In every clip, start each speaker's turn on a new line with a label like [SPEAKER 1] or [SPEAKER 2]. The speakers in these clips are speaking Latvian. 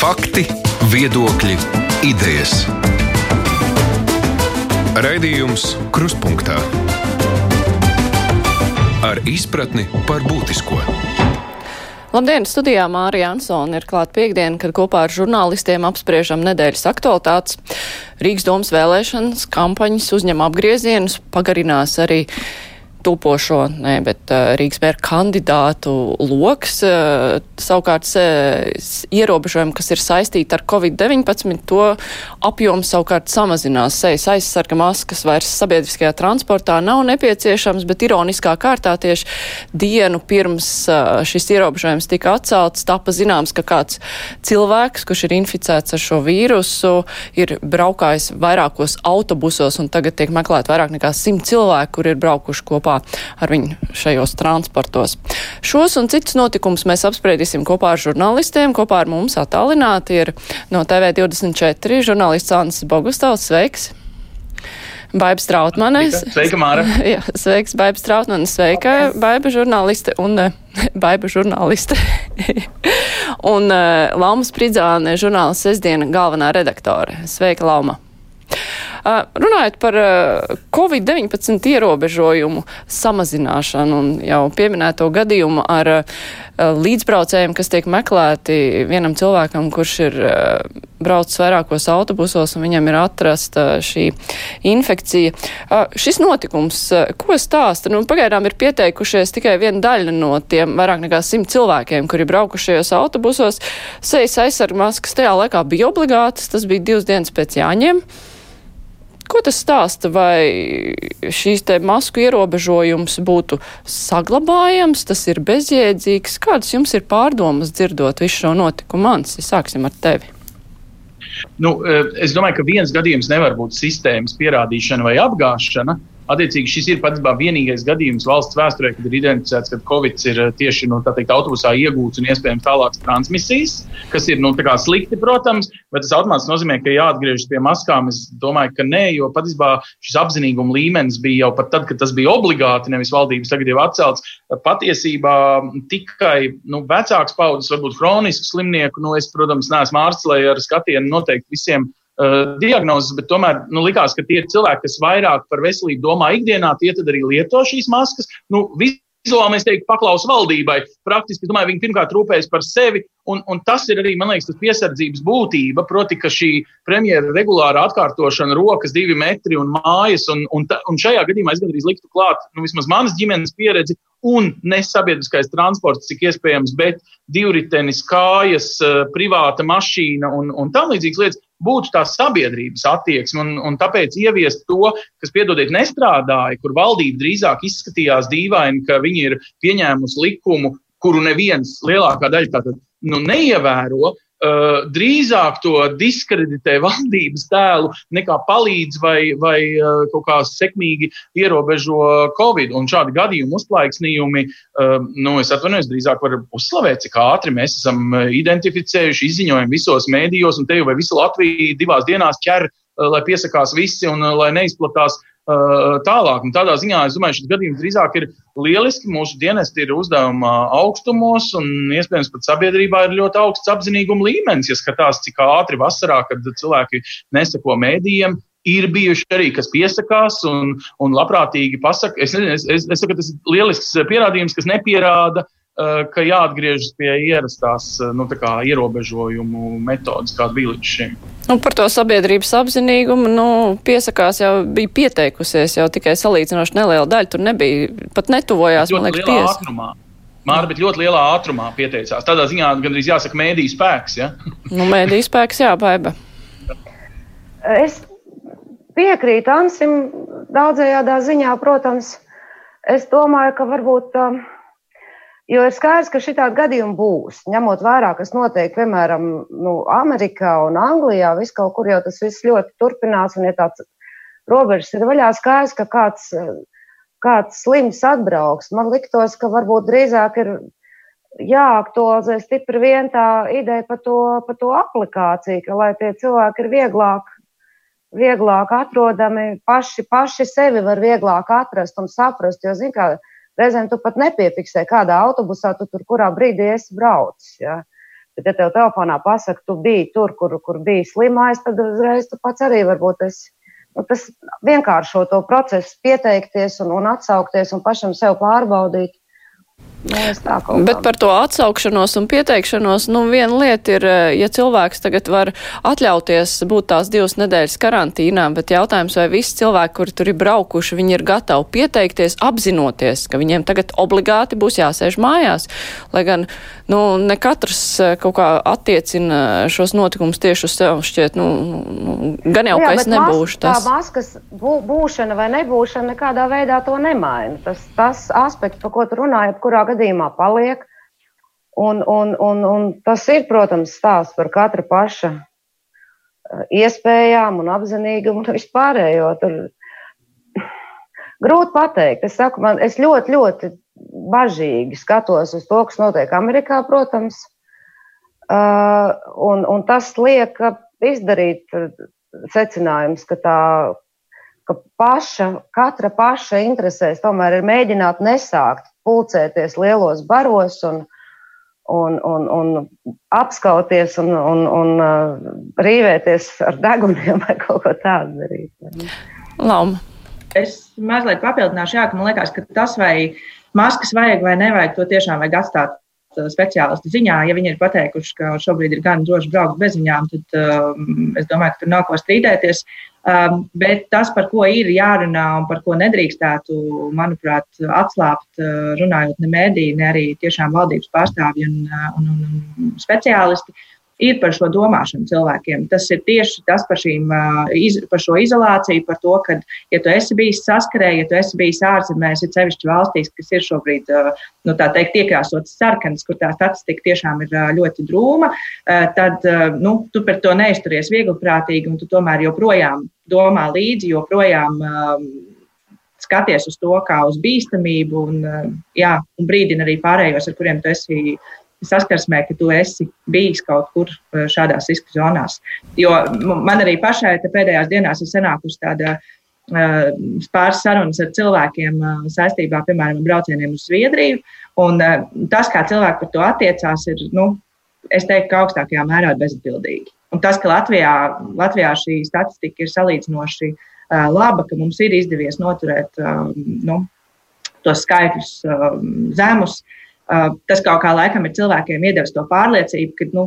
[SPEAKER 1] Fakti, viedokļi, idejas. Raidījums Kruspunkta ar izpratni par būtisko.
[SPEAKER 2] Labdien, studijā Mārija Ansona ir klāt piekdiena, kad kopā ar žurnālistiem apspriežam nedēļas aktualitātes. Rīgas domas vēlēšanas kampaņas uzņem apgriezienus, pagarinās arī topošo, ne, bet uh, Rīgas mēra kandidātu loks. Uh, savukārt ierobežojumi, kas ir saistīti ar Covid-19, to apjoms savukārt samazinās. Sejas aizsarga maskas vairs sabiedriskajā transportā nav nepieciešams, bet ironiskā kārtā tieši dienu pirms uh, šis ierobežojums tika atcelts, tapa zināms, ka kāds cilvēks, kurš ir inficēts ar šo vīrusu, ir braukājis vairākos autobusos un tagad tiek meklēt vairāk nekā simt cilvēku, kur ir braukuši kopā kopā ar viņu šajos transportos. Šos un citus notikumus mēs apspriedīsim kopā ar žurnālistiem. Kopā ar mums attālināti ir no TV24 žurnālists Ansis Bogustāvs. Sveiks! Baiba Strautmane.
[SPEAKER 3] Sveika, Māra.
[SPEAKER 2] Jā, sveiks, Baiba Strautmane. Sveika, Baiba žurnāliste un Baiba žurnāliste. un uh, Lauma Spridzāne, žurnāla sestdiena galvenā redaktore. Sveika, Lauma. Runājot par Covid-19 ierobežojumu samazināšanu un jau pieminēto gadījumu ar līdzbraucējiem, kas tiek meklēti vienam cilvēkam, kurš ir braucis vairākos autobusos un viņam ir atrasta šī infekcija. Šis notikums, ko stāsta? Nu, pagaidām ir pieteikušies tikai viena daļa no tiem vairāk nekā simt cilvēkiem, kuri braukušajos autobusos. Sejas aizsarga maskas tajā laikā bija obligātas, tas bija divas dienas pēc jāņem. Ko tas stāsta, vai šīs te masku ierobežojums būtu saglabājams, tas ir bezjēdzīgs? Kādas jums ir pārdomas dzirdot visu šo notikumu? Mans, sāksim ar tevi.
[SPEAKER 3] Nu, eh, es domāju, ka viens gadījums nevar būt sistēmas pierādīšana vai apgāšana. Attiecīgi, šis ir patiesībā vienīgais gadījums valsts vēsturē, kad ir identificēts, ka Covid ir eh, tieši nu, teikt, autobusā iegūts un iespējams tālākas transmisijas, kas ir nu, slikti, protams, bet tas automātiski nozīmē, ka jāatgriežas pie maskām. Es domāju, ka nē, jo patiesībā šis apzinīguma līmenis bija jau pat tad, kad tas bija obligāti, nevis valdības tagad jau atcelts. Patiesībā tikai nu, vecāks paudzes, varbūt hronisku slimnieku, nu, es, protams, neesmu ārsts, lai ar skatienu noteikti visiem uh, diagnozes, bet tomēr nu, likās, ka tie cilvēki, kas vairāk par veselību domā ikdienā, tie arī lieto šīs maskas. Nu, Vizuāli mēs teiktu, paklaus valdībai. Praktiski, domāju, viņi pirmkārt rūpējas par sevi, un, un tas ir arī, man liekas, tas piesardzības būtība. Proti, ka šī premjera regulāra atkārtošana, rokas divi metri un mājas, un, un, ta, un šajā gadījumā es gandrīz liktu klāt, nu, vismaz manas ģimenes pieredzi, un ne sabiedriskais transports, cik iespējams, bet divritenis, kājas, eh, privāta mašīna un, un tam līdzīgas lietas būtu tā sabiedrības attieksme, un, un tāpēc ieviest to, kas, piedodiet, nestrādāja, kur valdība drīzāk izskatījās dīvaini, ka viņi ir pieņēmusi likumu, kuru neviens lielākā daļa tātad nu, neievēro, Uh, drīzāk to diskreditē valdības tēlu, nekā palīdz vai, vai uh, kaut kā sekmīgi ierobežo Covid. Un šādi gadījumi, uzplaiksnījumi, uh, nu, es atvainojos, drīzāk var uzslavēt, cik ātri mēs esam identificējuši, izziņojam visos mēdījos, un te jau vai visa Latvija divās dienās ķer, lai piesakās visi un lai neizplatās tālāk. Un tādā ziņā es domāju, šis gadījums drīzāk ir lieliski. Mūsu dienesti ir uzdevuma augstumos, un iespējams pat sabiedrībā ir ļoti augsts apzinīguma līmenis. Ja skatās, cik ātri vasarā, kad cilvēki neseko mēdījiem, ir bijuši arī, kas piesakās un, un labprātīgi pasaka. Es, es, es, es saku, tas ir lielisks pierādījums, kas nepierāda Eh, ka jāatgriežas pie ierastās eh, nu, ierobežojumu metodas, kāda bija līdz šim.
[SPEAKER 2] Nu, par to sabiedrības apzinīgumu nu, piesakās jau bija pieteikusies jau tikai salīdzinoši neliela daļa. Tur nebija pat netuvojās, man liekas, pies.
[SPEAKER 3] Māra, bet ļoti lielā ātrumā pieteicās. Tādā ziņā gandrīz jāsaka mēdīju spēks. Ja?
[SPEAKER 2] nu, mēdīju spēks, jā, baiba.
[SPEAKER 4] Es piekrītu Ansim daudzējādā ziņā, protams. Es domāju, ka varbūt. Uh, Jo ir skaidrs, ka šī tāda gadījuma būs. Ņemot vērā, kas notiek, piemēram, nu, Amerikā un Anglijā, vis kaut kur jau tas viss ļoti turpinās, un ja tāds robežas ir vaļā, skaidrs, ka kāds, kāds slims atbrauks. Man liktos, ka varbūt drīzāk ir jāaktualizē stipri vien tā ideja par to, par to aplikāciju, ka lai tie cilvēki ir vieglāk, vieglāk atrodami, paši, paši sevi var vieglāk atrast un saprast, jo, zin kā, Reizēm tu pat nepiefiksē, kādā autobusā tu tur kurā brīdī esi braucis. Ja? Bet, ja tev telefonā pasaka, tu biji tur, kur, kur bija slimais, tad uzreiz tu pats arī varbūt esi. Nu, tas vienkāršo to procesu, pieteikties un, un atsaukties un pašam sev pārbaudīt.
[SPEAKER 2] Bet par to atsaukšanos un pieteikšanos, nu, viena lieta ir, eh, ja cilvēks tagad var atļauties būt tās divas nedēļas karantīnā, bet jautājums, vai visi cilvēki, kuri tur ir braukuši, viņi ir gatavi pieteikties, apzinoties, ka viņiem tagad obligāti būs jāsēž mājās, lai gan, nu, ne katrs eh, kaut kā attiecina šos notikumus tieši uz sev, šķiet, nu, nu gan jau, Jā, ka es nebūšu
[SPEAKER 4] tas. Tā maskas bū, būšana vai nebūšana nekādā veidā to nemaina. Tas, tas aspekts, par ko tu runāji, kurā gadījumā paliek. Un, un, un, un tas ir, protams, stāsts par katra paša eh, iespējām un apzinīgumu un vispārējo. Tur grūti pateikt. Es, saku, man, es ļoti, ļoti bažīgi skatos uz to, kas notiek Amerikā, protams. Uh, un, un tas liek izdarīt secinājums, ka tā ka paša, katra paša interesēs tomēr ir mēģināt nesākt pulcēties lielos baros un, un, un, un apskauties un, un, un uh, rīvēties ar deguniem vai kaut ko tādu darīt.
[SPEAKER 2] Lauma.
[SPEAKER 5] Es mazliet papildināšu, jā, ka man liekas, ka tas, vai maskas vajag vai nevajag, to tiešām vajag atstāt uh, speciālistu ziņā. Ja viņi ir pateikuši, ka šobrīd ir gan droši braukt bez viņām, tad um, es domāju, ka tur nav ko strīdēties. Um, bet tas, par ko ir jārunā un par ko nedrīkstētu, manuprāt, atslābt, uh, runājot ne mēdī, ne arī tiešām valdības pārstāvji un, uh, un, un, un speciālisti, ir par šo domāšanu cilvēkiem. Tas ir tieši tas par, šīm, iz, par šo izolāciju, par to, ka, ja tu esi bijis saskarē, ja tu esi bijis ārzemēs, ir sevišķi valstīs, kas ir šobrīd, nu, tā teikt, iekrāsotas sarkanas, kur tā statistika tiešām ir ļoti drūma, tad, nu, tu par to neizturies viegliprātīgi un tu tomēr joprojām domā līdzi, joprojām skaties uz to kā uz bīstamību un, jā, un brīdina arī pārējos, ar kuriem tu esi saskarsmē, ka tu esi bijis kaut kur eh, šādās riska zonās. Jo man arī pašai pēdējās dienās ir sanākusi tāda uh, pāris sarunas ar cilvēkiem uh, saistībā, piemēram, ar braucieniem uz Zviedriju. Un, tas, kā cilvēki par to attiecās, ir, nu, es teiktu, ka augstākajā mērā bezatbildīgi. Un tas, ka Latvijā, Latvijā šī statistika ir salīdzinoši laba, ka mums ir izdevies noturēt nu, tos skaitļus zemus, tas kaut kā laikam ir cilvēkiem iedevis to pārliecību, ka, nu,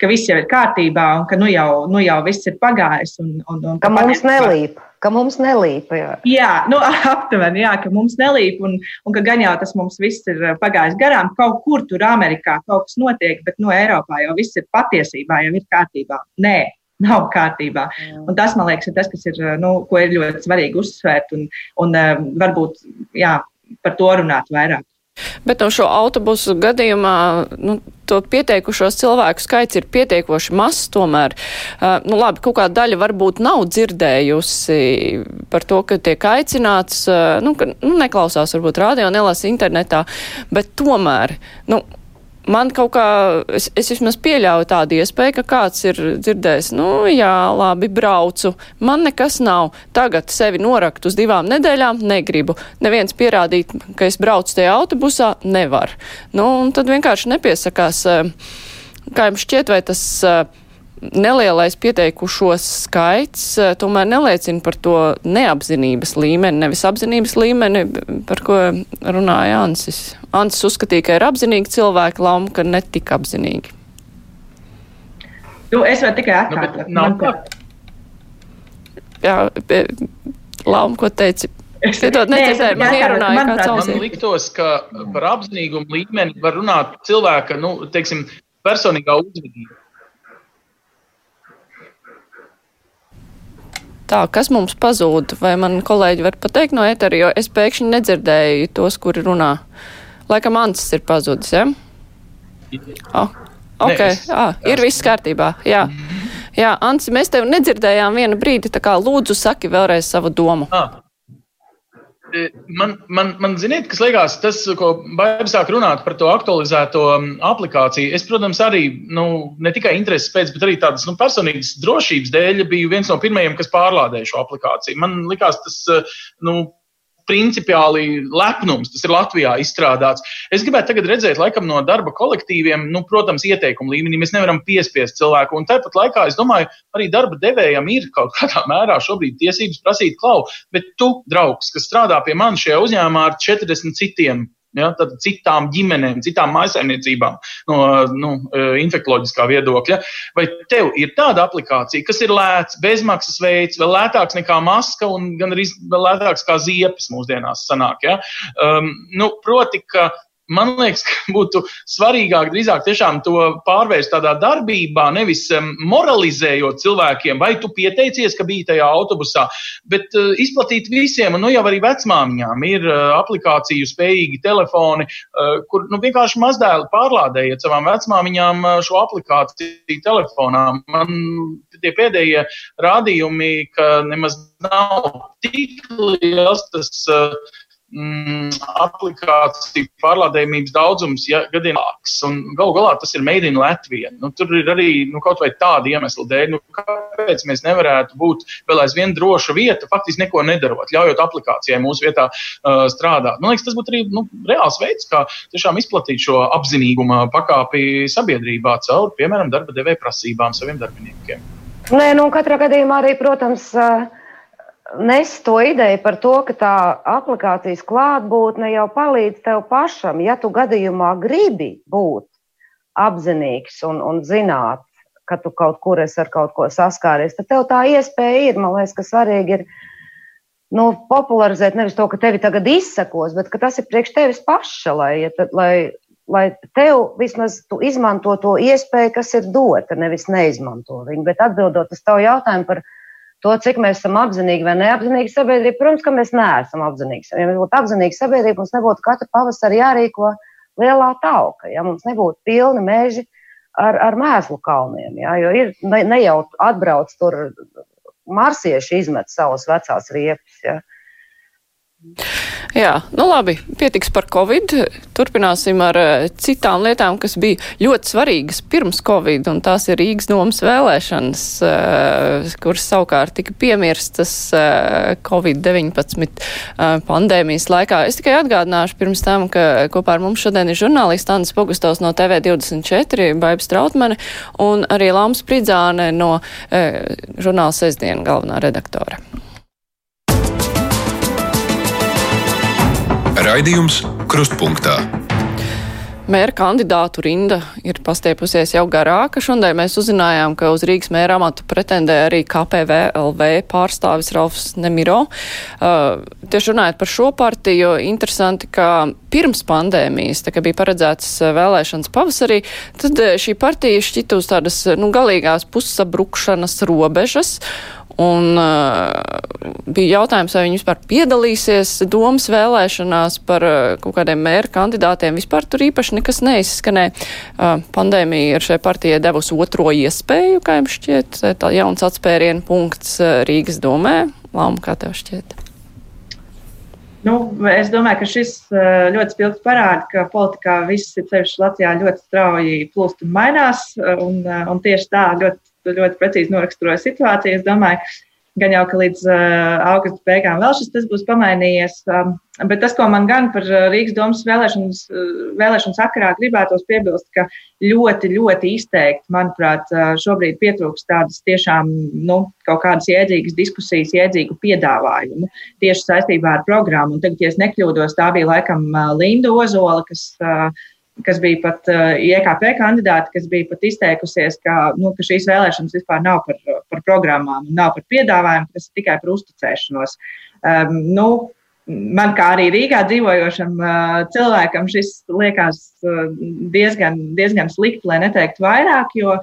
[SPEAKER 5] ka viss jau ir kārtībā un ka nu jau, nu jau viss ir pagājis. Un, un, un
[SPEAKER 4] ka mums nelīp. Ka mums nelīp. Jā,
[SPEAKER 5] jā nu, aptuveni, jā, ka mums nelīp, un, un ka gan jau tas mums viss ir pagājis garām. Kaut kur tur Amerikā kaut kas notiek, bet no Eiropā jau viss ir patiesībā, jau ir kārtībā. Nē, nav kārtībā. Un tas, man liekas, ir tas, kas ir, nu, ko ir ļoti svarīgi uzsvērt un, un varbūt jā, par to runāt vairāk.
[SPEAKER 2] Bet no šo autobusu gadījumā nu, to pieteikušos cilvēku skaits ir pietiekoši mazs tomēr. Nu, labi, kaut kāda daļa varbūt nav dzirdējusi par to, ka tiek aicināts, nu, ka nu, neklausās varbūt radio, nelasa internetā, bet tomēr, nu, man kaut kā, es, es vismaz pieļauju tādu iespēju, ka kāds ir dzirdējis, nu jā, labi, braucu, man nekas nav, tagad sevi norakt uz divām nedēļām, negribu. Neviens pierādīt, ka es braucu tajā autobusā, nevar. Nu, un tad vienkārši nepiesakās, eh, kā jums šķiet, vai tas eh, nelielais pieteikušos skaits eh, tomēr neliecina par to neapzinības līmeni, nevis apzinības līmeni, par ko runāja Ansis. Ansis uzskatīja, ka ir apzinīgi cilvēki, Lauma, ka netika apzinīgi.
[SPEAKER 5] Nu, es varu tikai nu, atkārtot. Nu, nav...
[SPEAKER 2] Jā, Lauma, ko teici? Es Piedod, nedzirdēju, man.
[SPEAKER 3] Man liktos, ka par apzinīgumu līmeni var runāt cilvēka, nu, teiksim, personīgā uzvedība.
[SPEAKER 2] Tā, kas mums pazūd, vai man kolēģi var pateikt no etera, jo es pēkšņi nedzirdēju tos, kuri runā. Laikam Ansis ir pazudis, ja? Oh, ok, Nē, es, ah, ir viss kārtībā, jā. Jā, Ansi, mēs tevi nedzirdējām vienu brīdi, tā kā lūdzu saki vēlreiz savu domu. Ah.
[SPEAKER 3] E, man, man, man ziniet, kas liekas, tas, ko Baiba sāk runāt par to aktualizēto aplikāciju. Es, protams, arī nu, ne tikai intereses pēc, bet arī tādas nu, personīgas drošības dēļ biju viens no pirmajiem, kas pārlādēja šo aplikāciju. Man liekas, tas nu, principiāli lepnums. Tas ir Latvijā izstrādāts. Es gribētu tagad redzēt, laikam, no darba kolektīviem, nu, protams, ieteikumu līmenī. Mēs nevaram piespiest cilvēku. Un tāpat laikā, es domāju, arī darba devējam ir kaut kādā mērā šobrīd tiesības prasīt klau. Bet tu, draugs, kas strādā pie manis šajā uzņēmumā ar 40 citiem ja, citām ģimenēm, citām maisaimniecībām no nu, e, infektuoloģiskā viedokļa. Vai tev ir tāda aplikācija, kas ir lēts, bezmaksas veids, vēl lētāks nekā maska un gan arī lētāks kā ziepes mūsdienās sanāk? Ja? Um, nu, proti, ka man liekas, ka būtu svarīgāk drīzāk to pārvērst tādā darbībā, nevis moralizējot cilvēkiem, vai tu pieteicies, ka biji tajā autobusā, bet uh, izplatīt visiem, un nu jau arī vecmāmiņām ir uh, aplikāciju spējīgi telefoni, uh, kur nu, vienkārši mazdēli pārlādējiet savām vecmāmiņām šo aplikāciju telefonā. Man tie pēdējie rādījumi, ka nemaz nav tik liels tas. Uh, mm, aplikāciju pārlādējumības daudzums ja, gadiem lāks. Galu galā tas ir made in Latvija. Nu, tur ir arī nu, kaut vai tāda iemesla dēļ, nu, kāpēc mēs nevarētu būt vēl aizvien droša vieta, faktiski neko nedarot, ļaujot aplikācijai mūsu vietā uh, strādāt. Man liekas, tas būtu arī nu, reāls veids, kā tiešām izplatīt šo apzinīguma pakāpi sabiedrībā caur, piemēram, darba devēja prasībām saviem darbiniekiem.
[SPEAKER 4] Nē, nu, katrā gadījumā arī, protams, uh, nes to ideju par to, ka tā aplikācijas klātbūtne jau palīdz tev pašam. Ja tu gadījumā gribi būt apzinīgs un, un zināt, ka tu kaut kur esi ar kaut ko saskāries, tad tev tā iespēja ir. Man liekas, ka svarīgi ir nu, popularizēt nevis to, ka tevi tagad izsakos, bet tas ir priekš tevis paša, lai, lai, lai tev vismaz tu izmanto to iespēju, kas ir dota, nevis neizmanto viņu. Bet atbildot uz tavu jautājumu par to, cik mēs esam apzinīgi vai neapzinīgi sabiedrība. Protams, ka mēs neesam apzinīgi. Ja mēs būtu apzinīgi sabiedrība, mums nebūtu katru pavasari jārīko lielā tauka, ja mums nebūtu pilni meži ar, ar mēslu kalniem. Ja, jo ir ne, ne jau atbrauc tur marsieši izmet savas vecās riepas. Ja.
[SPEAKER 2] Jā, nu labi, pietiks par Covid. Turpināsim ar uh, citām lietām, kas bija ļoti svarīgas pirms Covid, un tās ir Rīgas domas vēlēšanas, uh, kuras savukārt tika piemirstas uh, Covid-19 pandēmijas laikā. Es tikai atgādināšu pirms tam, ka kopā ar mums šodien ir žurnālists Andis Pogustovs no TV24, Baibs Trautmane un arī Lāms Pridzāne no žurnāla Sesdiena galvenā redaktore.
[SPEAKER 1] Raidījums Krustpunktā.
[SPEAKER 2] Mēra kandidātu rinda ir pastiepusies jau garāka. Šodien mēs uzzinājām, ka uz Rīgas mēra amatu pretendē arī KPVLV pārstāvis Ralfs Nemiro. Uh, tieši runājot par šo partiju, interesanti, ka pirms pandēmijas, tā kā bija paredzētas uh, vēlēšanas pavasarī, tad uh, šī partija šķita uz tādas, nu, galīgās pussabrukšanas robežas. Un uh, bija jautājums, vai viņi vispār piedalīsies domas vēlēšanās par uh, kaut kādiem mēra kandidātiem. Vispār tur īpaši nekas neizskanē. Uh, pandēmija ir šai partijai devusi otro iespēju, kā jums šķiet, tā jauns atspērienu punkts uh, Rīgas domē. Lām, kā tev šķiet?
[SPEAKER 5] Nu, es domāju, ka šis uh, ļoti spilgti parāda, ka politikā viss ir sevišķi Latvijā ļoti strauji plūst un mainās. Un, uh, un tieši tā ļoti ļoti precīzi noraksturoja situāciju. Es domāju, gan jau, ka līdz uh, augusta beigām vēl šis būs pamainījies. Um, bet tas, ko man gan par Rīgas domas vēlēšanas, vēlēšanu sakarā gribētos piebilst, ka ļoti, ļoti izteikti, manuprāt, šobrīd pietrūkst tādas tiešām nu, kaut kādas jēdzīgas diskusijas, jēdzīgu piedāvājumu tieši saistībā ar programmu. Un tagad, ja es nekļūdos, tā bija laikam Linda Ozola, kas uh, kas bija pat eh, IKP kandidāti, kas bija pat izteikusies, ka, nu, ka šīs vēlēšanas vispār nav par, par programmām, nav par piedāvājumu, tas ir tikai par uzticēšanos. Um, nu, man kā arī Rīgā dzīvojošam uh, cilvēkam šis liekas uh, diezgan, diezgan slikti, lai neteiktu vairāk, jo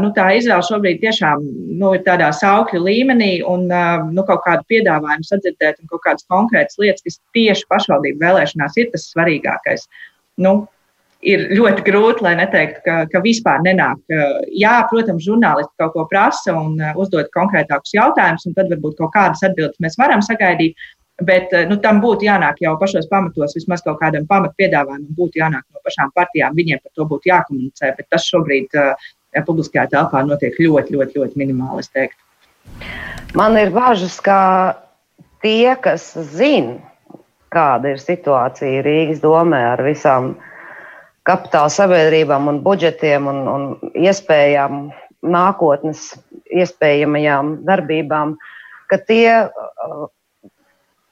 [SPEAKER 5] nu, tā izvēle šobrīd tiešām nu, ir tādā saukļu līmenī un nu, kaut kādu piedāvājumu sadzirdēt un kaut kādas konkrētas lietas, kas tieši pašvaldību vēlēšanās ir tas svarīgākais. Nu, ir ļoti grūti, lai neteiktu, ka, ka vispār nenāk. Jā, protams, žurnālisti kaut ko prasa un uh, uzdod konkrētākus jautājumus, un tad varbūt kaut kādas atbildes mēs varam sagaidīt. Bet uh, nu, tam būtu jānāk jau pašos pamatos, vismaz kaut kādam pamatpiedāvājumam, būtu jānāk no pašām partijām. Viņiem par to būtu jākomunicē, bet tas šobrīd uh, publiskajā telpā notiek ļoti, ļoti, ļoti minimāli.
[SPEAKER 4] Man ir bažas, ka tie, kas zina, kāda ir situācija Rīgas domē ar visām kapitāla sabiedrībām un budžetiem un, un iespējām, nākotnes iespējamajām darbībām, ka tie uh,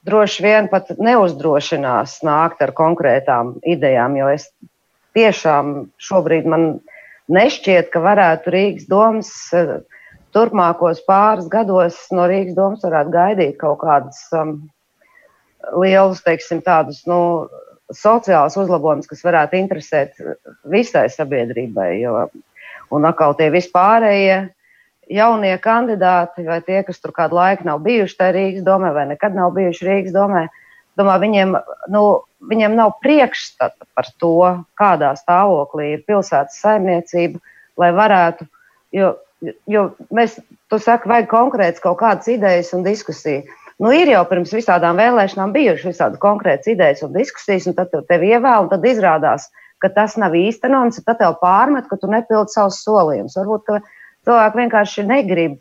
[SPEAKER 4] droši vien pat neuzdrošinās nākt ar konkrētām idejām, jo es tiešām šobrīd man nešķiet, ka varētu Rīgas domas uh, turpmākos pāris gados no Rīgas domas varētu gaidīt kaut kādas um, lielus, teiksim, tādus, nu, sociālus uzlabojumus, kas varētu interesēt visai sabiedrībai. Jo, un atkal tie vispārējie jaunie kandidāti, vai tie, kas tur kādu laiku nav bijuši tajā Rīgas domē, vai nekad nav bijuši Rīgas domē, domā, viņiem, nu, viņiem nav priekšstata par to, kādā stāvoklī ir pilsētas saimniecība, lai varētu, jo, jo mēs, tu saki, vajag konkrēts kaut kādas idejas un diskusiju. Nu, ir jau pirms visādām vēlēšanām bijušas visādi konkrētas idejas un diskusijas, un tad tevi ievēl, un tad izrādās, ka tas nav īstenojams, tad tev pārmet, ka tu nepildi savus solījumus. Varbūt cilvēki vienkārši negrib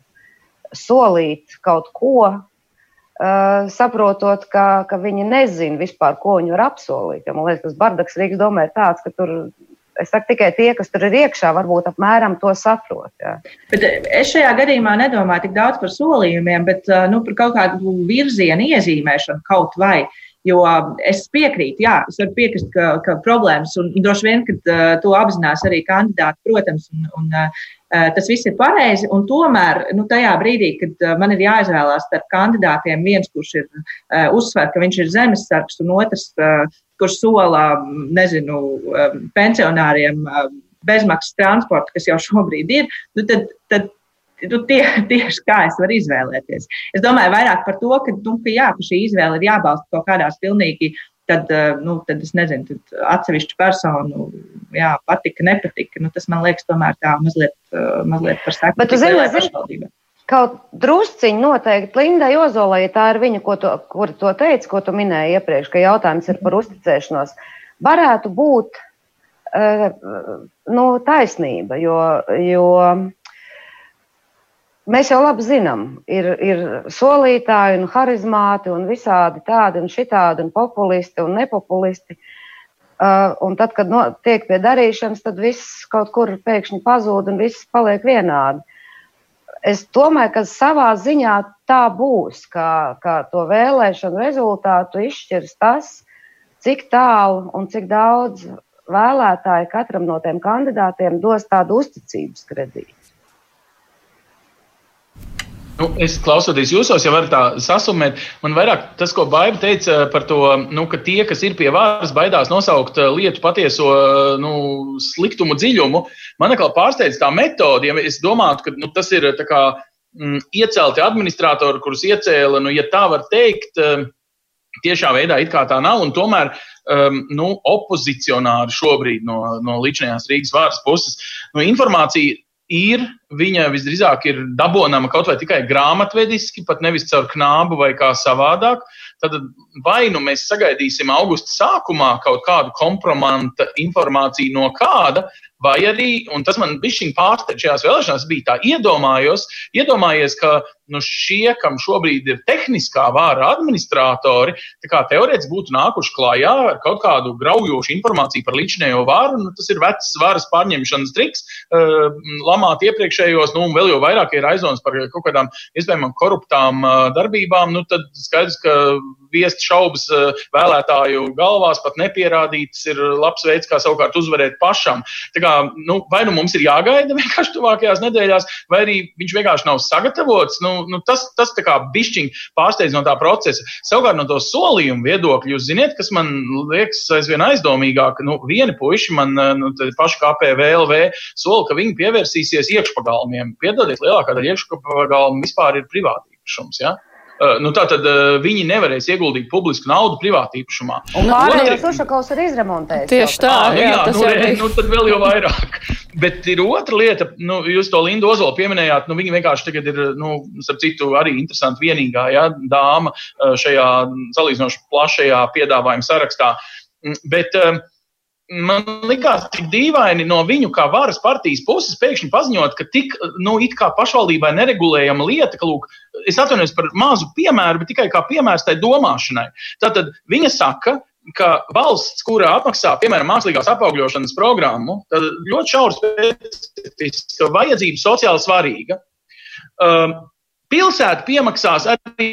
[SPEAKER 4] solīt kaut ko, uh, saprotot, ka, ka viņi nezina vispār, ko viņi var apsolīt. Ja man liekas, tas bardaks Rīgas domē tāds, ka tur Es saku tikai tie, kas tur ir iekšā, varbūt apmēram to saprot. Jā.
[SPEAKER 5] Bet eh, es šajā gadījumā nedomāju tik daudz par solījumiem, bet eh, nu, par kaut kādu virzienu iezīmēšanu kaut vai. Jo es piekrītu, jā, es varu piekrist, ka, ka problēmas, un droši vien, ka uh, to apzinās arī kandidāti, protams, un, un uh, tas viss ir pareizi. Tomēr, nu, tajā brīdī, kad man ir jāizvēlās starp kandidātiem, viens, kurš ir uh, uzsver, ka viņš ir zemesargs, un otrs, uh, kurš sola, nezinu, pensionāriem bezmaksas transportu, kas jau šobrīd ir, nu tad, tad nu, tie, tieši kā es varu izvēlēties. Es domāju vairāk par to, ka, nu, ka, jā, ka šī izvēle ir jābalsta kaut kādās pilnīgi. Tad, nu, tad es nezinu, tad atsevišķu personu jā, patika, nepatika. Nu, tas man liekas, tomēr tā mazliet, mazliet par seku.
[SPEAKER 4] Bet, zini, Kaut drusciņi noteikti Lindai Ozolai, ja tā ir viņa, ko to, kur to teica, ko tu minēji iepriekš, ka jautājums ir par uzticēšanos, varētu būt uh, nu, taisnība, jo, jo mēs jau labi zinām, ir, ir solītāji un harizmāti un visādi tādi un šitādi un populisti un nepopulisti. Uh, un tad, kad no, tiek pie darīšanas, tad viss kaut kur pēkšņi pazūd un viss paliek vienādi es domāju, ka savā ziņā tā būs, ka, ka to vēlēšanu rezultātu izšķirs tas, cik tālu un cik daudz vēlētāji katram no tiem kandidātiem dos tādu uzticības kredītu.
[SPEAKER 3] Nu, es klausoties jūsos, jau varu tā sasumēt. Man vairāk tas, ko Baiba teica par to, nu, ka tie, kas ir pie varas, baidās nosaukt eh, lietu patieso nu, sliktumu dziļumu. Man atkal pārsteidz tā metode, ja es domātu, ka nu, tas ir kā, mm, iecelti administratori, kurus iecēla, nu, ja tā var teikt, eh, tiešā veidā it kā tā nav, tomēr um, nu, opozicionāri šobrīd no, no līdzinājās Rīgas varas puses. Nu, informācija ir, viņa visdrīzāk ir dabonama kaut vai tikai grāmatvediski, pat nevis caur knābu vai kā savādāk. Tad vai nu mēs sagaidīsim augusta sākumā kaut kādu kompromanta informāciju no kāda, vai arī, un tas man bija pārsteigts šajās vēlēšanās, bija tā iedomājos, iedomājies, ka nu, šie, kam šobrīd ir tehniskā vāra administratori, teorētiski būtu nākuši klajā ar kaut kādu graujošu informāciju par līdzinējo vāru. Nu, tas ir vecs varas pārņemšanas triks, uh, lamāt iepriekšējos, nu, un vēl jau vairāk ir aizdomas par kaut kādām iespējamām koruptām uh, darbībām. Nu, tad skaidrs, ka viest šaubas uh, vēlētāju galvās, pat nepierādītas, ir labs veids, kā savukārt uzvarēt pašam. Tā kā, nu, vai nu mums ir jāgaida vienkārši tuvākajās nedēļās, vai arī viņš vienkārši nav sagatavots. Nu, nu, tas, tas tā kā bišķiņ pārsteidz no tā procesa. Savukārt no to solījumu viedokļa, jūs ziniet, kas man liekas aizvien aizdomīgāk, nu, vieni puiši man, nu, paši KPVLV sola, ka viņi pievērsīsies iekšpagalmiem. Piedodiet, lielākā daļa iekšpagalmu vispār ir privātīpašums. Ja? Uh, nu, tā tad uh, viņi nevarēs ieguldīt publisku naudu privātā īpašumā.
[SPEAKER 4] Un pārējos Ušakovs ir izremontējis.
[SPEAKER 2] Tieši tā,
[SPEAKER 3] à, nu, jā, jā, tas nu, ir. Nu, tad vēl jau vairāk. Bet ir otra lieta, nu, jūs to Lindu Ozolu pieminējāt, nu, viņa vienkārši tagad ir, nu, starp citu, arī interesanti vienīgā ja, dāma šajā salīdzinoši plašajā piedāvājuma sarakstā. Mm, bet, uh, man likās tik dīvaini no viņu kā varas partijas puses pēkšņi paziņot, ka tik, nu, it kā pašvaldībai neregulējama lieta, ka, lūk, es atvainojos par mazu piemēru, bet tikai kā piemērs tai domāšanai. Tātad viņa saka, ka valsts, kurā apmaksā, piemēram, mākslīgās apaugļošanas programmu, tad ļoti šaura specifiska vajadzība sociāli svarīga. Um, Pilsēta piemaksās arī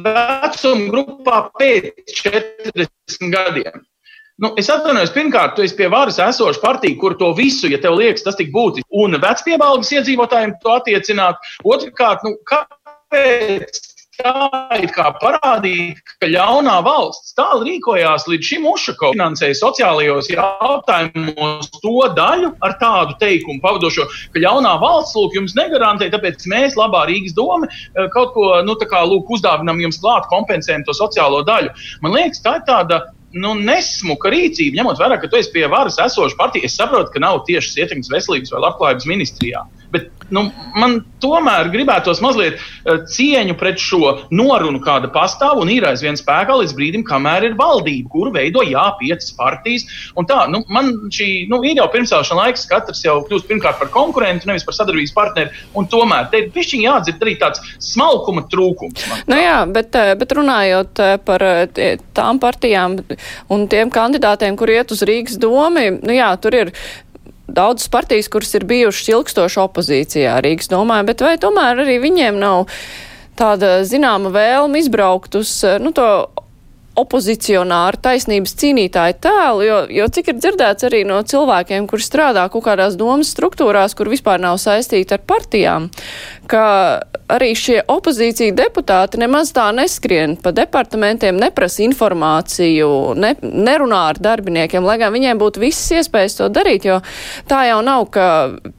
[SPEAKER 3] vecuma grupā pēc 40 gadiem. Nu, es atvainojos, pirmkārt, tu esi pie varas esoša partija, kur to visu, ja tev liekas, tas tik būtiski, un vecpiebalgas iedzīvotājiem to attiecināt. Otrkārt, nu, kāpēc tā ir kā parādīt, ka ļaunā valsts tā rīkojās līdz šim Ušako finansēja sociālajos jautājumos to daļu ar tādu teikumu pavadošo, ka ļaunā valsts, lūk, jums negarantē, tāpēc mēs, labā Rīgas doma, eh, kaut ko, nu, tā kā, lūk, uzdāvinam jums klāt, kompensējam to sociālo daļu. Man liekas, tā ir tāda nu, nesmuka rīcība, ņemot vērā, ka tu esi pie varas esoša partija. Es saprotu, ka nav tiešas ietekmes veselības vai labklājības ministrijā. Nu, man tomēr gribētos mazliet uh, cieņu pret šo norunu, kāda pastāv un ir aizvien spēkā līdz brīdim, kamēr ir valdība, kuru veido jā, piecas partijas. Tā, nu, man šī nu, ir jau pirmsākšana laiks, katrs jau kļūst pirmkārt par konkurentu, nevis par sadarbības partneri. Tomēr te ir pišķiņi jādzird arī tāds smalkuma trūkums.
[SPEAKER 2] Nu jā, bet, eh, bet runājot eh, par tām partijām un tiem kandidātiem, kur iet uz Rīgas domu, nu jā, tur ir daudzas partijas, kuras ir bijušas ilgstoši opozīcijā Rīgas domāju, bet vai tomēr arī viņiem nav tāda zināma vēlme izbraukt uz nu, to opozicionāru taisnības cīnītāju tēlu, jo, jo cik ir dzirdēts arī no cilvēkiem, kur strādā kaut kādās domas struktūrās, kur vispār nav saistīti ar partijām, ka arī šie opozīcija deputāti nemaz tā neskrien pa departamentiem, neprasa informāciju, ne, nerunā ar darbiniekiem, lai gan viņiem būtu visas iespējas to darīt, jo tā jau nav, ka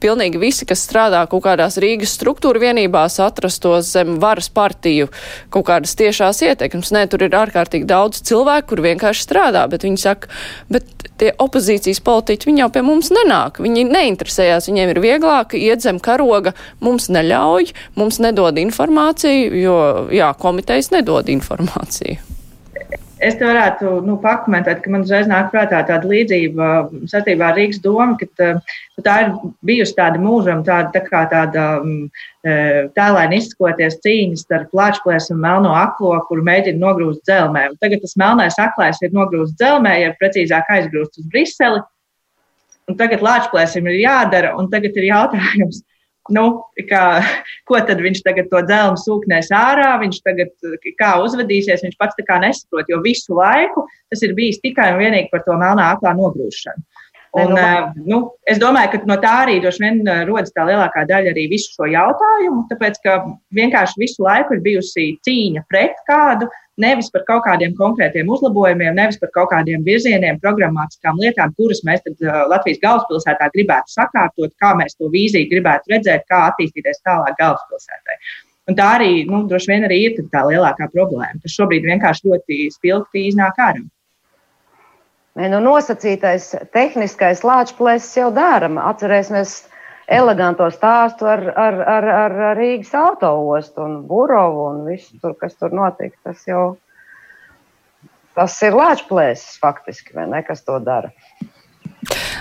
[SPEAKER 2] pilnīgi visi, kas strādā kaut kādās Rīgas struktūra vienībās, atrastos zem varas partiju kaut kādas tiešās ietekmes. Nē, tur ir ārkārtīgi daudz cilvēku, kur vienkārši strādā, bet viņi saka, bet tie opozīcijas politiķi, jau pie mums nenāk, viņi neinteresējās, viņiem ir vieglāk iet zem karoga, mums neļauj, mums nedod informāciju, jo, jā, komitejas nedod informāciju.
[SPEAKER 5] Es te varētu nu, pakomentēt, ka man uzreiz nāk prātā tāda līdzība saistībā ar Rīgas domu, ka nu, tā ir bijusi tāda mūžam, tāda, tā kā tāda tēlēni izskoties cīņas starp plāčplēs un melno aklo, kur mēģina nogrūst dzelmē. Un tagad tas melnais aklais ir nogrūst dzelmē, ja precīzāk aizgrūst uz Briseli. Un tagad lāčplēsim ir jādara, un tagad ir jautājums, nu, kā, ko tad viņš tagad to dzelmu sūknēs ārā, viņš tagad kā uzvedīsies, viņš pats tā kā nesaprot, jo visu laiku tas ir bijis tikai un vienīgi par to melnā aklā nogrūšanu. Un, uh, nu, es domāju, ka no tā arī droši vien rodas tā lielākā daļa arī visu šo jautājumu, tāpēc ka vienkārši visu laiku ir bijusi cīņa pret kādu, nevis par kaut kādiem konkrētiem uzlabojumiem, nevis par kaut kādiem virzieniem, programmatiskām lietām, kuras mēs tad, uh, Latvijas galvaspilsētā gribētu sakārtot, kā mēs to vīziju gribētu redzēt, kā attīstīties tālāk galvaspilsētai. Un tā arī, nu, droši vien arī ir tā lielākā problēma, kas šobrīd vienkārši ļoti spilgti iznāk ārā.
[SPEAKER 4] Nu, nosacītais tehniskais lāčplēsis jau dara. Atcerēsimies eleganto stāstu ar, ar, ar, ar Rīgas autoostu un Burovu un visu, tur, kas tur notika. Tas jau tas ir lāčplēsis faktiski, vai ne, kas to dara.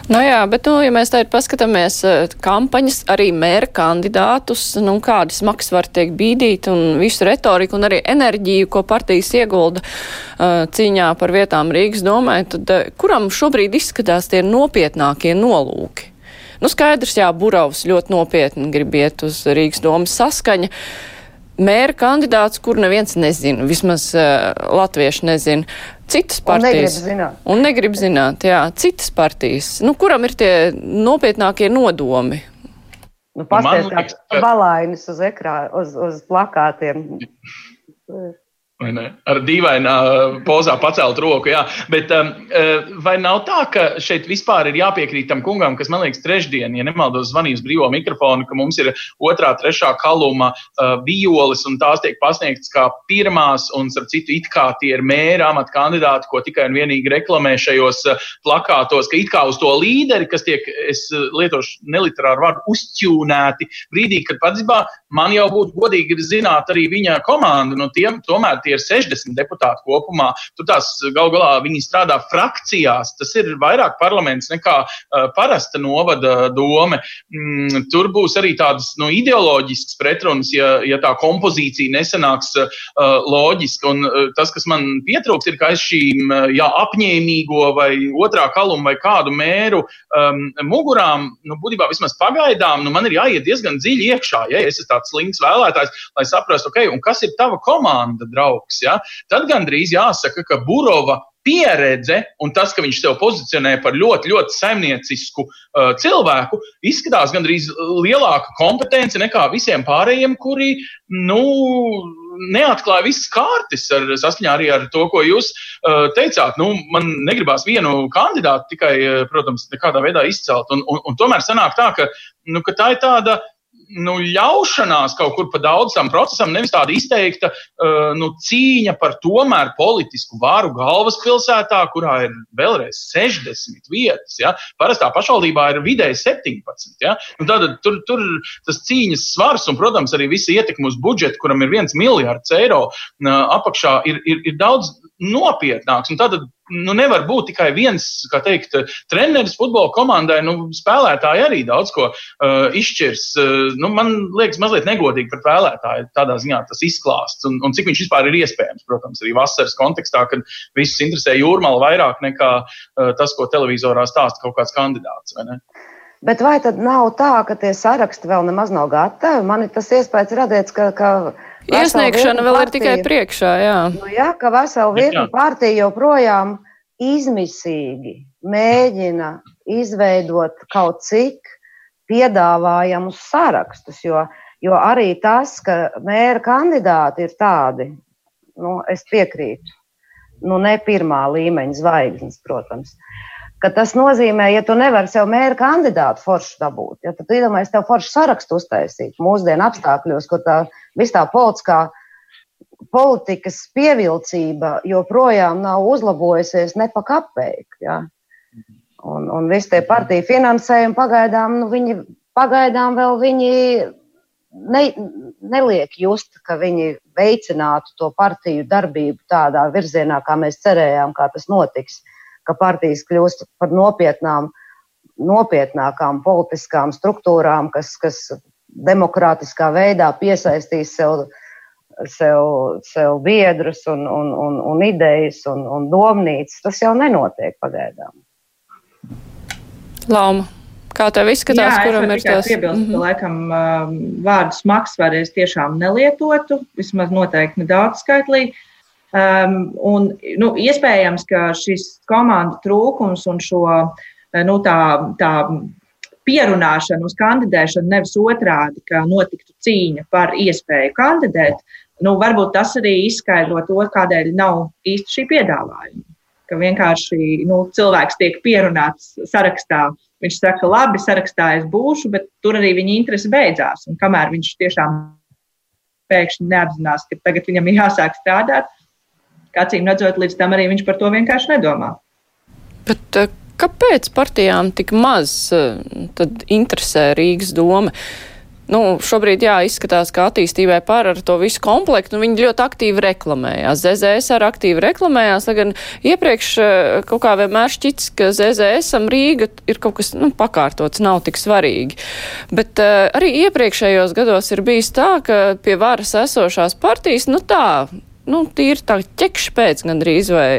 [SPEAKER 2] Nu jā, bet, nu, ja mēs tagad paskatāmies eh, kampaņas, arī mēra kandidātus, nu, kādas maksas var tiek bīdīt un visu retoriku un arī enerģiju, ko partijas iegulda uh, cīņā par vietām Rīgas domē, tad uh, kuram šobrīd izskatās tie nopietnākie nolūki? Nu, skaidrs, jā, Buravs ļoti nopietni grib iet uz Rīgas domas saskaņa. Mēra kandidāts, kur neviens nezina, vismaz uh, latvieši nezina. Citas partijas. Un negrib zināt. Un negrib zināt, jā, citas partijas. Nu, kuram ir tie nopietnākie nodomi?
[SPEAKER 4] Nu, Pastāstiet, kāds ka... balainis uz ekrāna, uz, uz plakātiem.
[SPEAKER 3] Ar dīvainā pozā pacelt roku. Jā. Bet um, vai nav tā, ka šeit vispār ir jāpiekrīt tam kungam, kas man liekas, trešdien, ja nemaldos, zvanīs brīvo mikrofonu, ka mums ir otrā, trešā kaluma uh, violas, un tās tiek pasniegtas kā pirmās, un, starp citu, it kā tie ir mēra amata kandidāti, ko tikai un vienīgi reklamē šajos plakātos, ka it kā uz to līderi, kas tiek, es lietošu neliterāru vārdu, uzķūnēti brīdī, kad patiesībā man jau būtu godīgi zināt arī viņa komandu. Nu, tiem, tomēr tie ir 60 deputāti kopumā. Tur tās gal galā viņi strādā frakcijās. Tas ir vairāk parlaments nekā uh, parasta novada dome. Mm, tur būs arī tādas nu, ideoloģiskas pretrunas, ja, ja tā kompozīcija nesanāks uh, loģiska. Un uh, tas, kas man pietrūks, ir, ka aiz šīm uh, jā, apņēmīgo vai otrā kaluma vai kādu mēru um, mugurām, nu, būtībā vismaz pagaidām, nu, man ir jāiet diezgan dziļi iekšā. Ja es esmu tāds slinks vēlētājs, lai saprastu, ok, un kas ir tava komanda, draugs. Ja? Tad gandrīz jāsaka, ka Burova pieredze un tas, ka viņš sev pozicionē par ļoti, ļoti saimniecisku uh, cilvēku, izskatās gandrīz lielāka kompetence nekā visiem pārējiem, kuri, nu, neatklāja visas kārtas ar, saskaņā arī ar to, ko jūs uh, teicāt. Nu, man negribās vienu kandidātu tikai, uh, protams, nekādā veidā izcelt. Un, un, un tomēr sanāk tā, ka, nu, ka tā ir tāda nu, ļaušanās kaut kur pa daudz tam procesam, nevis tāda izteikta uh, nu, cīņa par tomēr politisku varu galvaspilsētā, kurā ir vēlreiz 60 vietas. Ja? Parastā pašvaldībā ir vidēji 17. Ja? Nu, tad tur, tur tas cīņas svars un, protams, arī visa ietekme uz budžetu, kuram ir viens miljards eiro uh, apakšā, ir, ir, ir daudz nopietnāks. Tad nu, nevar būt tikai viens, kā teikt, treneris futbola komandai. Nu, spēlētāji arī daudz ko uh, izšķirs. Uh, nu, man liekas, mazliet negodīgi par spēlētāju tādā ziņā tas izklāsts. Un, un cik viņš vispār ir iespējams, protams, arī vasaras kontekstā, kad visus interesē jūrmāla vairāk nekā uh, tas, ko televizorā stāsta kaut kāds kandidāts. Vai
[SPEAKER 4] Bet vai tad nav tā, ka tie saraksti vēl nemaz nav gatavi? Man ir tas iespējas radies, ka, ka
[SPEAKER 2] Iesniegšana vēl partiju. ir tikai priekšā, jā.
[SPEAKER 4] Nu, jā, ka vesela virkni partija joprojām izmisīgi mēģina izveidot kaut cik piedāvājamus sarakstus, jo, jo arī tas, ka mēra kandidāti ir tādi, nu, es piekrītu, nu, ne pirmā līmeņa zvaigznes, protams. Ka tas nozīmē, ja tu nevari sev mēra kandidātu foršu dabūt, ja tad iedomājies tev foršu sarakstu uztaisīt mūsdienu apstākļos, kur tā viss tā politiskā politikas pievilcība joprojām nav uzlabojusies ne pa kapeiku. Ja? Un, un visi tie partiju finansējumi pagaidām, nu, viņi pagaidām vēl viņi ne, neliek just, ka viņi veicinātu to partiju darbību tādā virzienā, kā mēs cerējām, kā tas notiks, ka partijas kļūst par nopietnām, nopietnākām politiskām struktūrām, kas, kas demokrātiskā veidā piesaistīs sev, sev, sev biedrus un, un, un, un idejas un, un domnīcas. Tas jau nenotiek pagaidām.
[SPEAKER 2] Lauma. Kā tev izskatās, Jā, kuram ir tas?
[SPEAKER 5] Piebilst, mm -hmm. ka laikam vārdu smags vairs tiešām nelietotu, vismaz noteikti nedaudz skaitlī. Um, un, nu, iespējams, ka šis komandu trūkums un šo nu, tā, tā pierunāšanu uz kandidēšanu, nevis otrādi, ka notiktu cīņa par iespēju kandidēt, nu, varbūt tas arī izskaidro to, kādēļ nav īsti šī piedāvājuma. Ka vienkārši nu, cilvēks tiek pierunāts sarakstā. Viņš saka, labi, sarakstā es būšu, bet tur arī viņa interese beidzās. Un kamēr viņš tiešām pēkšņi neapzinās, ka tagad viņam ir jāsāk strādāt, kā cīm redzot, līdz tam arī viņš par to vienkārši nedomā.
[SPEAKER 2] Bet, Kāpēc partijām tik maz eh, interesē Rīgas doma? Nu, šobrīd, jā, izskatās, ka attīstībai par ar to visu komplektu, nu, viņi ļoti aktīvi reklamējās. ZZS arī aktīvi reklamējās, lai gan iepriekš eh, kaut kā vienmēr šķits, ka ZZS Rīga ir kaut kas, nu, pakārtots, nav tik svarīgi. Bet uh, arī iepriekšējos gados ir bijis tā, ka pie varas esošās partijas, nu tā, nu, tīri tā ķekš pēc gandrīz vai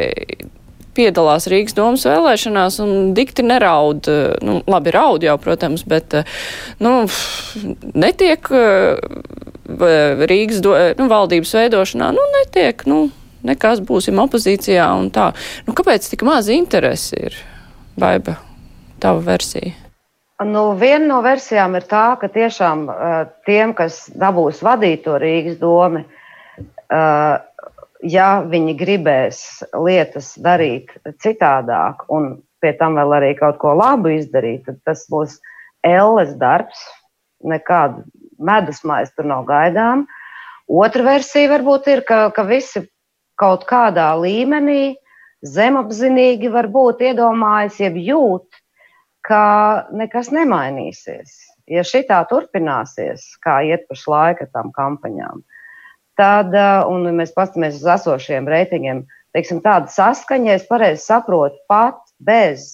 [SPEAKER 2] piedalās Rīgas domas vēlēšanās un dikti neraud. Eh, nu, labi, raud jau, protams, bet eh, nu, netiek eh, Rīgas do, nu, valdības veidošanā, nu, netiek, nu, nekas būsim opozīcijā un tā. Nu, kāpēc tik maz interesi ir? Baiba, tava versija.
[SPEAKER 4] Nu, viena no versijām ir tā, ka tiešām tiem, kas dabūs vadīt to Rīgas domu, ja viņi gribēs lietas darīt citādāk un pie tam vēl arī kaut ko labu izdarīt, tad tas būs elles darbs, nekāda medus mājas tur nav gaidām. Otra versija varbūt ir, ka, ka visi kaut kādā līmenī zemapzinīgi varbūt iedomājas, jeb jūt, ka nekas nemainīsies. Ja šī tā turpināsies, kā iet pašlaik ar tām kampaņām, tad, un mēs paskatāmies uz esošiem reitingiem, teiksim, tāda saskaņa, es pareizi saprotu, pat bez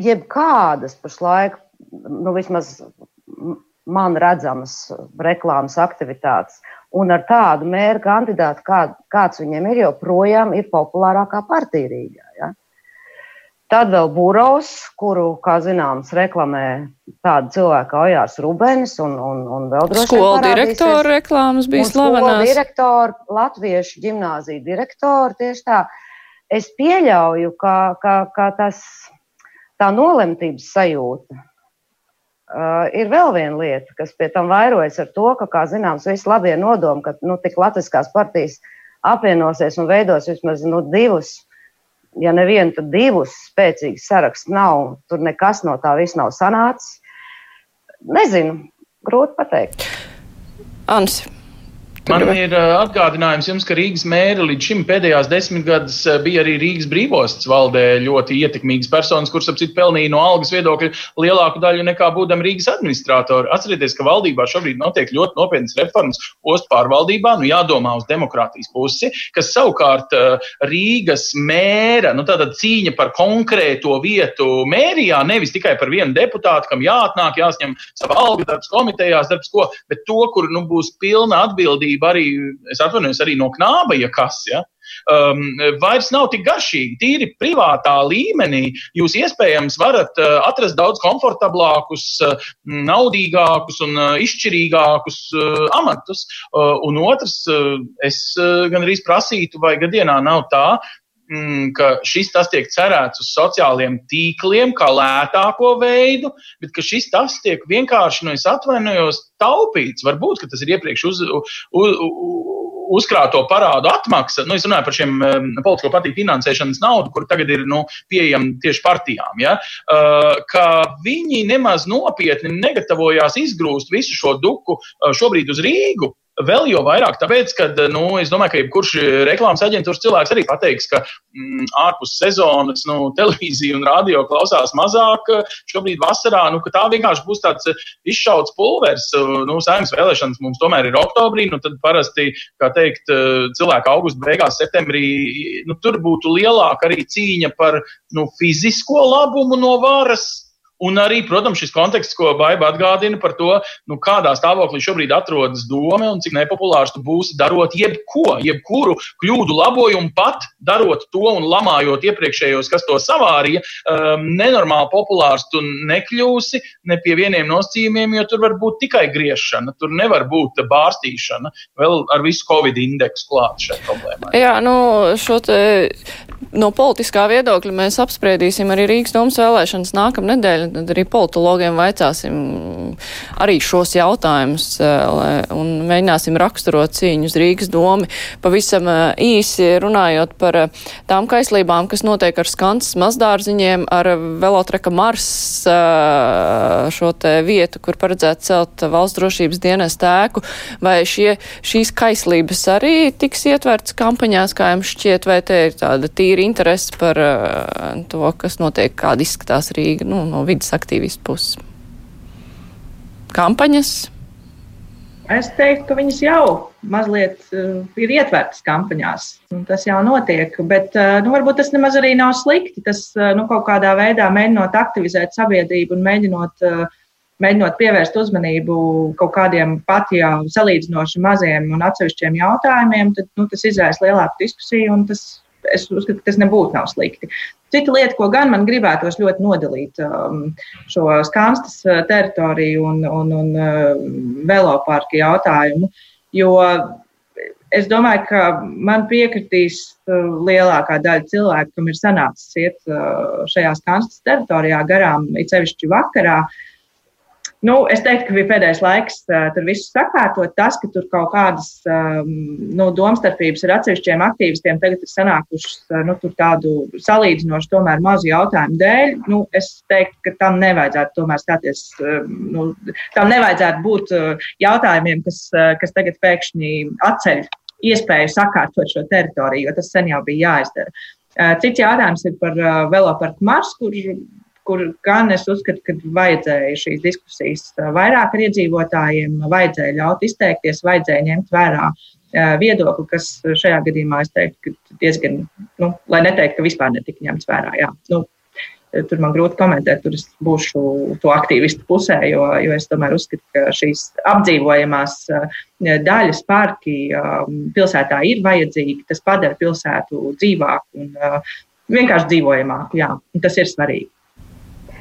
[SPEAKER 4] jebkādas pašlaik, nu, vismaz man redzamas reklāmas aktivitātes, un ar tādu mērķu kandidātu, kā, kāds viņiem ir, joprojām ir populārākā partija Rīgā. Ja? Tad vēl Būros, kuru, kā zināms, reklamē tāda cilvēka kā Ojārs Rubens un, un, un vēl droši vien.
[SPEAKER 2] Skolu direktora reklāmas bija slavenās.
[SPEAKER 4] Skolu direktora, latviešu ģimnāzija direktora, tieši tā. Es pieļauju, ka, ka, ka tas, tā nolemtības sajūta uh, ir vēl viena lieta, kas pie tam vairojas ar to, ka, kā zināms, visi labie nodomi, ka nu, tik latviskās partijas apvienosies un veidos vismaz nu, divus ja nevienu, tad divus spēcīgus sarakstus nav. Tur nekas no tā viss nav sanācis. Nezinu, grūti pateikt.
[SPEAKER 2] Ansi.
[SPEAKER 3] Man ir atgādinājums jums, ka Rīgas mēra līdz šim pēdējās desmitgades bija arī Rīgas brīvostas valdē ļoti ietekmīgas personas, kuras ap citu pelnīja no algas viedokļa lielāku daļu nekā būdam Rīgas administratori. Atcerieties, ka valdībā šobrīd notiek ļoti nopietnas reformas ostu pārvaldībā, nu jādomā uz demokrātijas pusi, kas savukārt Rīgas mēra, nu tāda cīņa par konkrēto vietu mērijā, nevis tikai par vienu deputātu, kam jāatnāk, jāsņem sava alga darbs komitejās, darbs ko, bet to, kur nu būs pilna atbildība atbildība arī, es atvainojos, arī no knāba, ja kas. Ja? Um, vairs nav tik garšīgi. Tīri privātā līmenī jūs iespējams varat uh, atrast daudz komfortablākus, uh, naudīgākus un uh, izšķirīgākus uh, amatus. Uh, un otrs, uh, es uh, gan arī prasītu, vai gadienā nav tā, ka šis tas tiek cerēts uz sociāliem tīkliem, kā lētāko veidu, bet ka šis tas tiek vienkārši, nu, es atvainojos, taupīts. Varbūt tas ir iepriekš uz, uz, uzkrāto parādu atmaksa. Nu, es runāju par šiem um, politisko partiju finansēšanas naudu, kur tagad ir nu, pieejama tieši partijām. Ja? Uh, ka viņi nemaz nopietni negatavojās izgrūst visu šo duku uh, šobrīd uz Rīgu. Vēl jau vairāk, tāpēc, ka, nu, es domāju, ka jebkurš reklāmas aģentūras cilvēks arī pateiks, ka mm, ārpus sezonas nu, televīzija un radio klausās mazāk šobrīd vasarā, nu, tā vienkārši būs tāds izšauts pulvers. Nu, saimnes vēlēšanas mums tomēr ir oktobrī, nu, tad parasti, kā teikt, cilvēki augusta beigās, septembrī, nu, tur būtu lielāka arī cīņa par nu, fizisko labumu no varas Un arī, protams, šis konteksts, ko Baiba atgādina par to, nu, kādā stāvoklī šobrīd atrodas doma un cik nepopulārs tu būsi darot jebko, jebkuru kļūdu labojumu, pat darot to un lamājot iepriekšējos, kas to savārīja. Um, nenormāli populārs tu nekļūsi ne pie vieniem nosacījumiem, jo tur var būt tikai griešana, tur nevar būt bārstīšana, vēl ar visu Covid indeksu klāt šai problēmai.
[SPEAKER 2] Jā, nu, šo te no politiskā viedokļa mēs apspriedīsim arī Rīgas domas vēlēšanas nākamnedēļ tad arī politologiem vaicāsim arī šos jautājumus eh, un mēģināsim raksturot cīņu uz Rīgas domu. Pavisam eh, īsi runājot par eh, tām kaislībām, kas notiek ar skantas mazdārziņiem, ar velotreka Mars šo te vietu, kur paredzētu celt valsts drošības dienas tēku, vai šie, šīs kaislības arī tiks ietverts kampaņās, kā jums šķiet, vai te ir tāda tīra interese par to, kas notiek, kāda izskatās Rīga nu, no vidas aktīvistu puses? Kampaņas?
[SPEAKER 5] Es teiktu, ka viņas jau mazliet uh, ir ietvertas kampaņās. Tas jau notiek, bet uh, nu, varbūt tas nemaz arī nav slikti. Tas uh, nu, kaut kādā veidā mēģinot aktivizēt sabiedrību un mēģinot, uh, mēģinot pievērst uzmanību kaut kādiem pat jau salīdzinoši maziem un atsevišķiem jautājumiem, tad nu, tas izraisa lielāku diskusiju un tas es uzskatu, ka tas nebūtu nav slikti. Cita lieta, ko gan man gribētos ļoti nodalīt, um, šo skanstas uh, teritoriju un, un, un uh, veloparku jautājumu, jo es domāju, ka man piekritīs uh, lielākā daļa cilvēku, kam ir sanācis iet šajā skanstas teritorijā garām, it sevišķi vakarā. Uh, Nu, es teiktu, ka bija pēdējais laiks uh, tur visu sakārtot. Tas, ka tur kaut kādas um, nu, domstarpības ar atsevišķiem aktīvistiem tagad ir sanākušas uh, nu, tādu salīdzinoši tomēr mazu jautājumu dēļ, nu, es teiktu, ka tam nevajadzētu tomēr stāties, uh, nu, tam nevajadzētu būt uh, jautājumiem, kas, uh, kas tagad pēkšņi atceļ iespēju sakārtot šo teritoriju, jo tas sen jau bija jāizdara. Uh, cits jautājums ir par uh, veloparku Mars, kur kur gan es uzskatu, ka vajadzēja šīs diskusijas vairāk ar iedzīvotājiem, vajadzēja ļaut izteikties, vajadzēja ņemt vērā viedokli, kas šajā gadījumā, es teiktu, diezgan, nu, lai neteiktu, ka vispār netika ņemts vērā. Jā. Nu, tur man grūti komentēt, tur es būšu to aktīvistu pusē, jo, jo es tomēr uzskatu, ka šīs apdzīvojamās daļas parki pilsētā ir vajadzīgi. Tas padara pilsētu dzīvāku un vienkārši dzīvojamāku. Jā, tas ir svarīgi.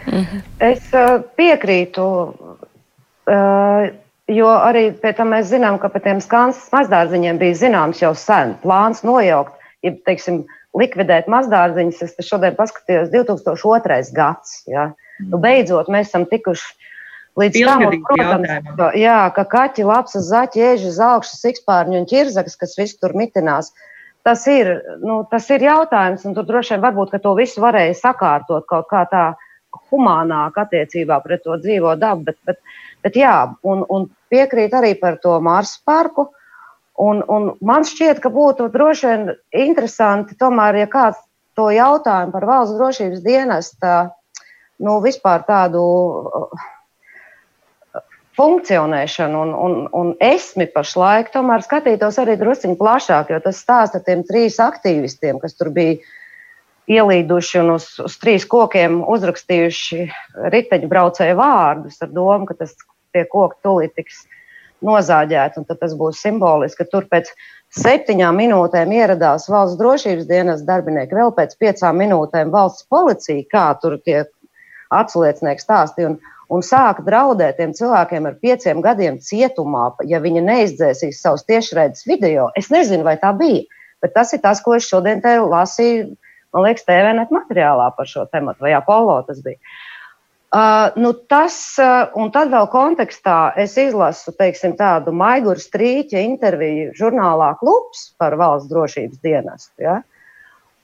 [SPEAKER 4] Mhm. Es piekrītu, jo arī pēc tam mēs zinām, ka par tiem skanses mazdārziņiem bija zināms jau sen plāns nojaukt, ja, teiksim, likvidēt mazdārziņus. Es šodien paskatījos 2002. gads. Ja. Nu, beidzot, mēs esam tikuši līdz tam, protams, ka, jā, ka kaķi, lapsas, zaķi, ēži, zelkšas, sikspārņi un ķirzakas, kas visu tur mitinās. Tas ir, nu, tas ir jautājums, un tur droši vien varbūt, ka to visu varēja sakārtot kaut kā tā humānāk attiecībā pret to dzīvo dabu, bet, bet, bet jā, un, un piekrīt arī par to Marsa parku. Un, un man šķiet, ka būtu droši vien interesanti, tomēr, ja kāds to jautājumu par valsts drošības dienesta, nu, vispār tādu funkcionēšanu un, un, un esmi pašlaik, tomēr skatītos arī drusciņi plašāk, jo tas stāsta tiem trīs aktīvistiem, kas tur bija ielīduši un uz, uz trīs kokiem uzrakstījuši riteņbraucēju vārdus ar domu, ka tas pie koka tūlīt tiks nozāģēti. Tad tas būs simboliski, ka tur pēc septiņām minūtēm ieradās valsts drošības dienas darbinieki, vēl pēc piecām minūtēm valsts policija, kā tur tie atsliecinieki stāstīja. Un, un sāka draudēt tiem cilvēkiem ar pieciem gadiem cietumā, ja viņi neizdzēsīs savus tiešraides video. Es nezinu, vai tā bija, bet tas ir tas, ko es šodien te lasīju, man liekas, TVNet materiālā par šo tematu, vai Apollo tas bija. Uh, nu tas, uh, un tad vēl kontekstā es izlasu teiksim, tādu maiguru strīķa interviju žurnālā Klubs par valsts drošības dienestu. Ja?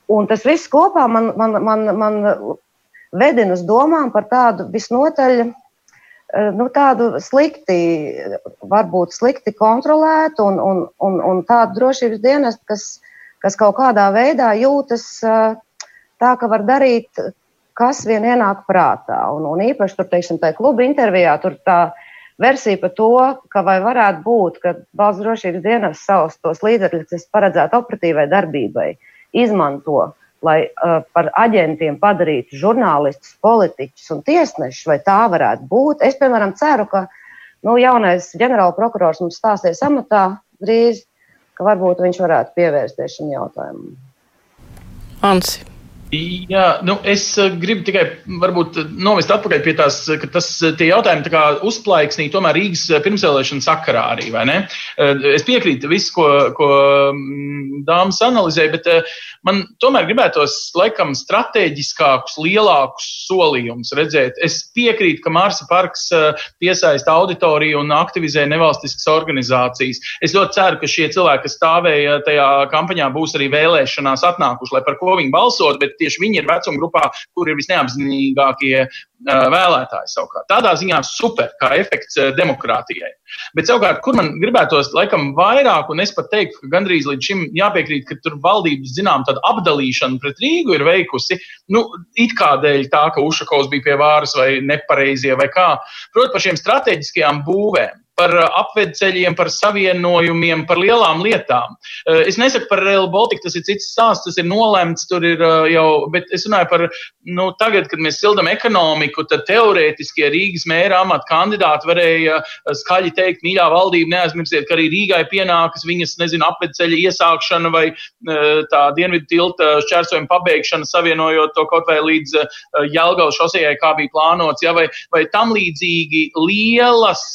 [SPEAKER 4] Un tas viss kopā man, man, man, man vedina uz domām par tādu visnotaļ uh, nu, tādu slikti, varbūt slikti kontrolētu un, un, un, un tādu drošības dienestu, kas, kas kaut kādā veidā jūtas uh, tā, ka var darīt kas vien ienāk prātā. Un, un īpaši tur, teiksim, tajā kluba intervijā, tur tā versija par to, ka vai varētu būt, ka valsts drošības dienas savus tos līdzekļus, kas paredzēti operatīvai darbībai, izmanto, lai uh, par aģentiem padarītu žurnālistus, politiķus un tiesnešus, vai tā varētu būt. Es, piemēram, ceru, ka nu, jaunais ģenerāla prokurors mums stāsies amatā drīz, ka varbūt viņš varētu pievērsties šim jautājumam.
[SPEAKER 2] Ansi.
[SPEAKER 3] Jā, nu es eh, gribu tikai varbūt novest atpakaļ pie tās, ka tas eh, tie jautājumi tā kā uzplaiksnī tomēr Rīgas eh, pirmsvēlēšana sakarā arī? Es piekrītu visu, ko, ko mm, dāmas analizēja, bet man tomēr gribētos laikam strateģiskākus, lielākus solījumus redzēt. Es piekrītu, ka Marsa parks piesaista auditoriju un aktivizē nevalstiskas organizācijas. Es ļoti ceru, ka šie cilvēki, kas stāvēja tajā kampaņā, būs arī vēlēšanās atnākuši, lai par ko viņi balsot, bet tieši viņi ir vecuma grupā, kur ir visneapzinīgākie vēlētāji savukārt. Tādā ziņā super, kā efekts demokrātijai. Bet savukārt, kur man gribētos laikam vairāk, un es pat teiktu, ka gandrīz līdz šim jāpiekrīt, ka tur valdības, zinām, tāda apdalīšana pret Rīgu ir veikusi, nu, it kā dēļ tā, ka Ušakovs bija pie vāras vai nepareizie vai kā. Protams, par šiem strateģiskajām būvēm par uh, apvedceļiem, par savienojumiem, par lielām lietām. Uh, es nesaku par Rail Baltica, tas ir cits stāsts, tas ir nolemts, tur ir uh, jau, bet es runāju par, nu, tagad, kad mēs sildam ekonomiku, tad teorētiskie Rīgas mēra amata kandidāti varēja skaļi teikt, mīļā valdība, neaizmirstiet, ka arī Rīgai pienākas viņas, nezinu, apvedceļa iesākšana vai tā dienvidu tilta šķērsojuma pabeigšana, savienojot to kaut vai līdz Jelgavas šosejai, kā bija plānots, ja, vai, vai tam līdzīgi lielas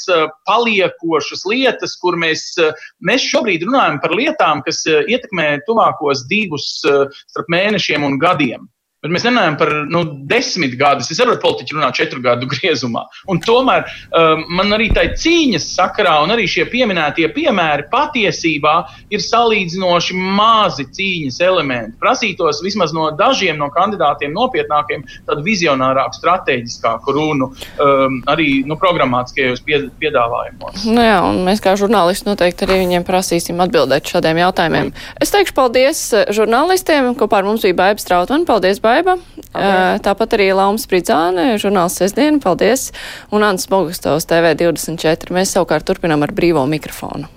[SPEAKER 3] palīdzības paliekošas lietas, kur mēs, eh, mēs šobrīd runājam par lietām, kas eh, ietekmē tuvākos divus eh, starp mēnešiem un gadiem. Bet mēs runājam par nu, desmit gadus. Es varu politiķi runāt četru gadu griezumā. Un tomēr um, man arī tā cīņas sakarā, un arī šie pieminētie piemēri patiesībā ir salīdzinoši mazi cīņas elementi. Prasītos vismaz no dažiem no kandidātiem nopietnākiem, tādu vizionārāku, strateģiskāku runu um, arī nu, programmātiskajos piedāvājumos.
[SPEAKER 2] Nu jā, mēs kā žurnālisti noteikti arī viņiem prasīsim atbildēt šādiem jautājumiem. Es teikšu paldies žurnālistiem, kopā ar mums bija Baiba Strautman. Paldies, Baiba! Baiba, paldies. tāpat arī Laums Pridzāne, žurnāls Sesdiena, paldies, un Ants Bogustovs TV24. Mēs savukārt turpinām ar brīvo mikrofonu.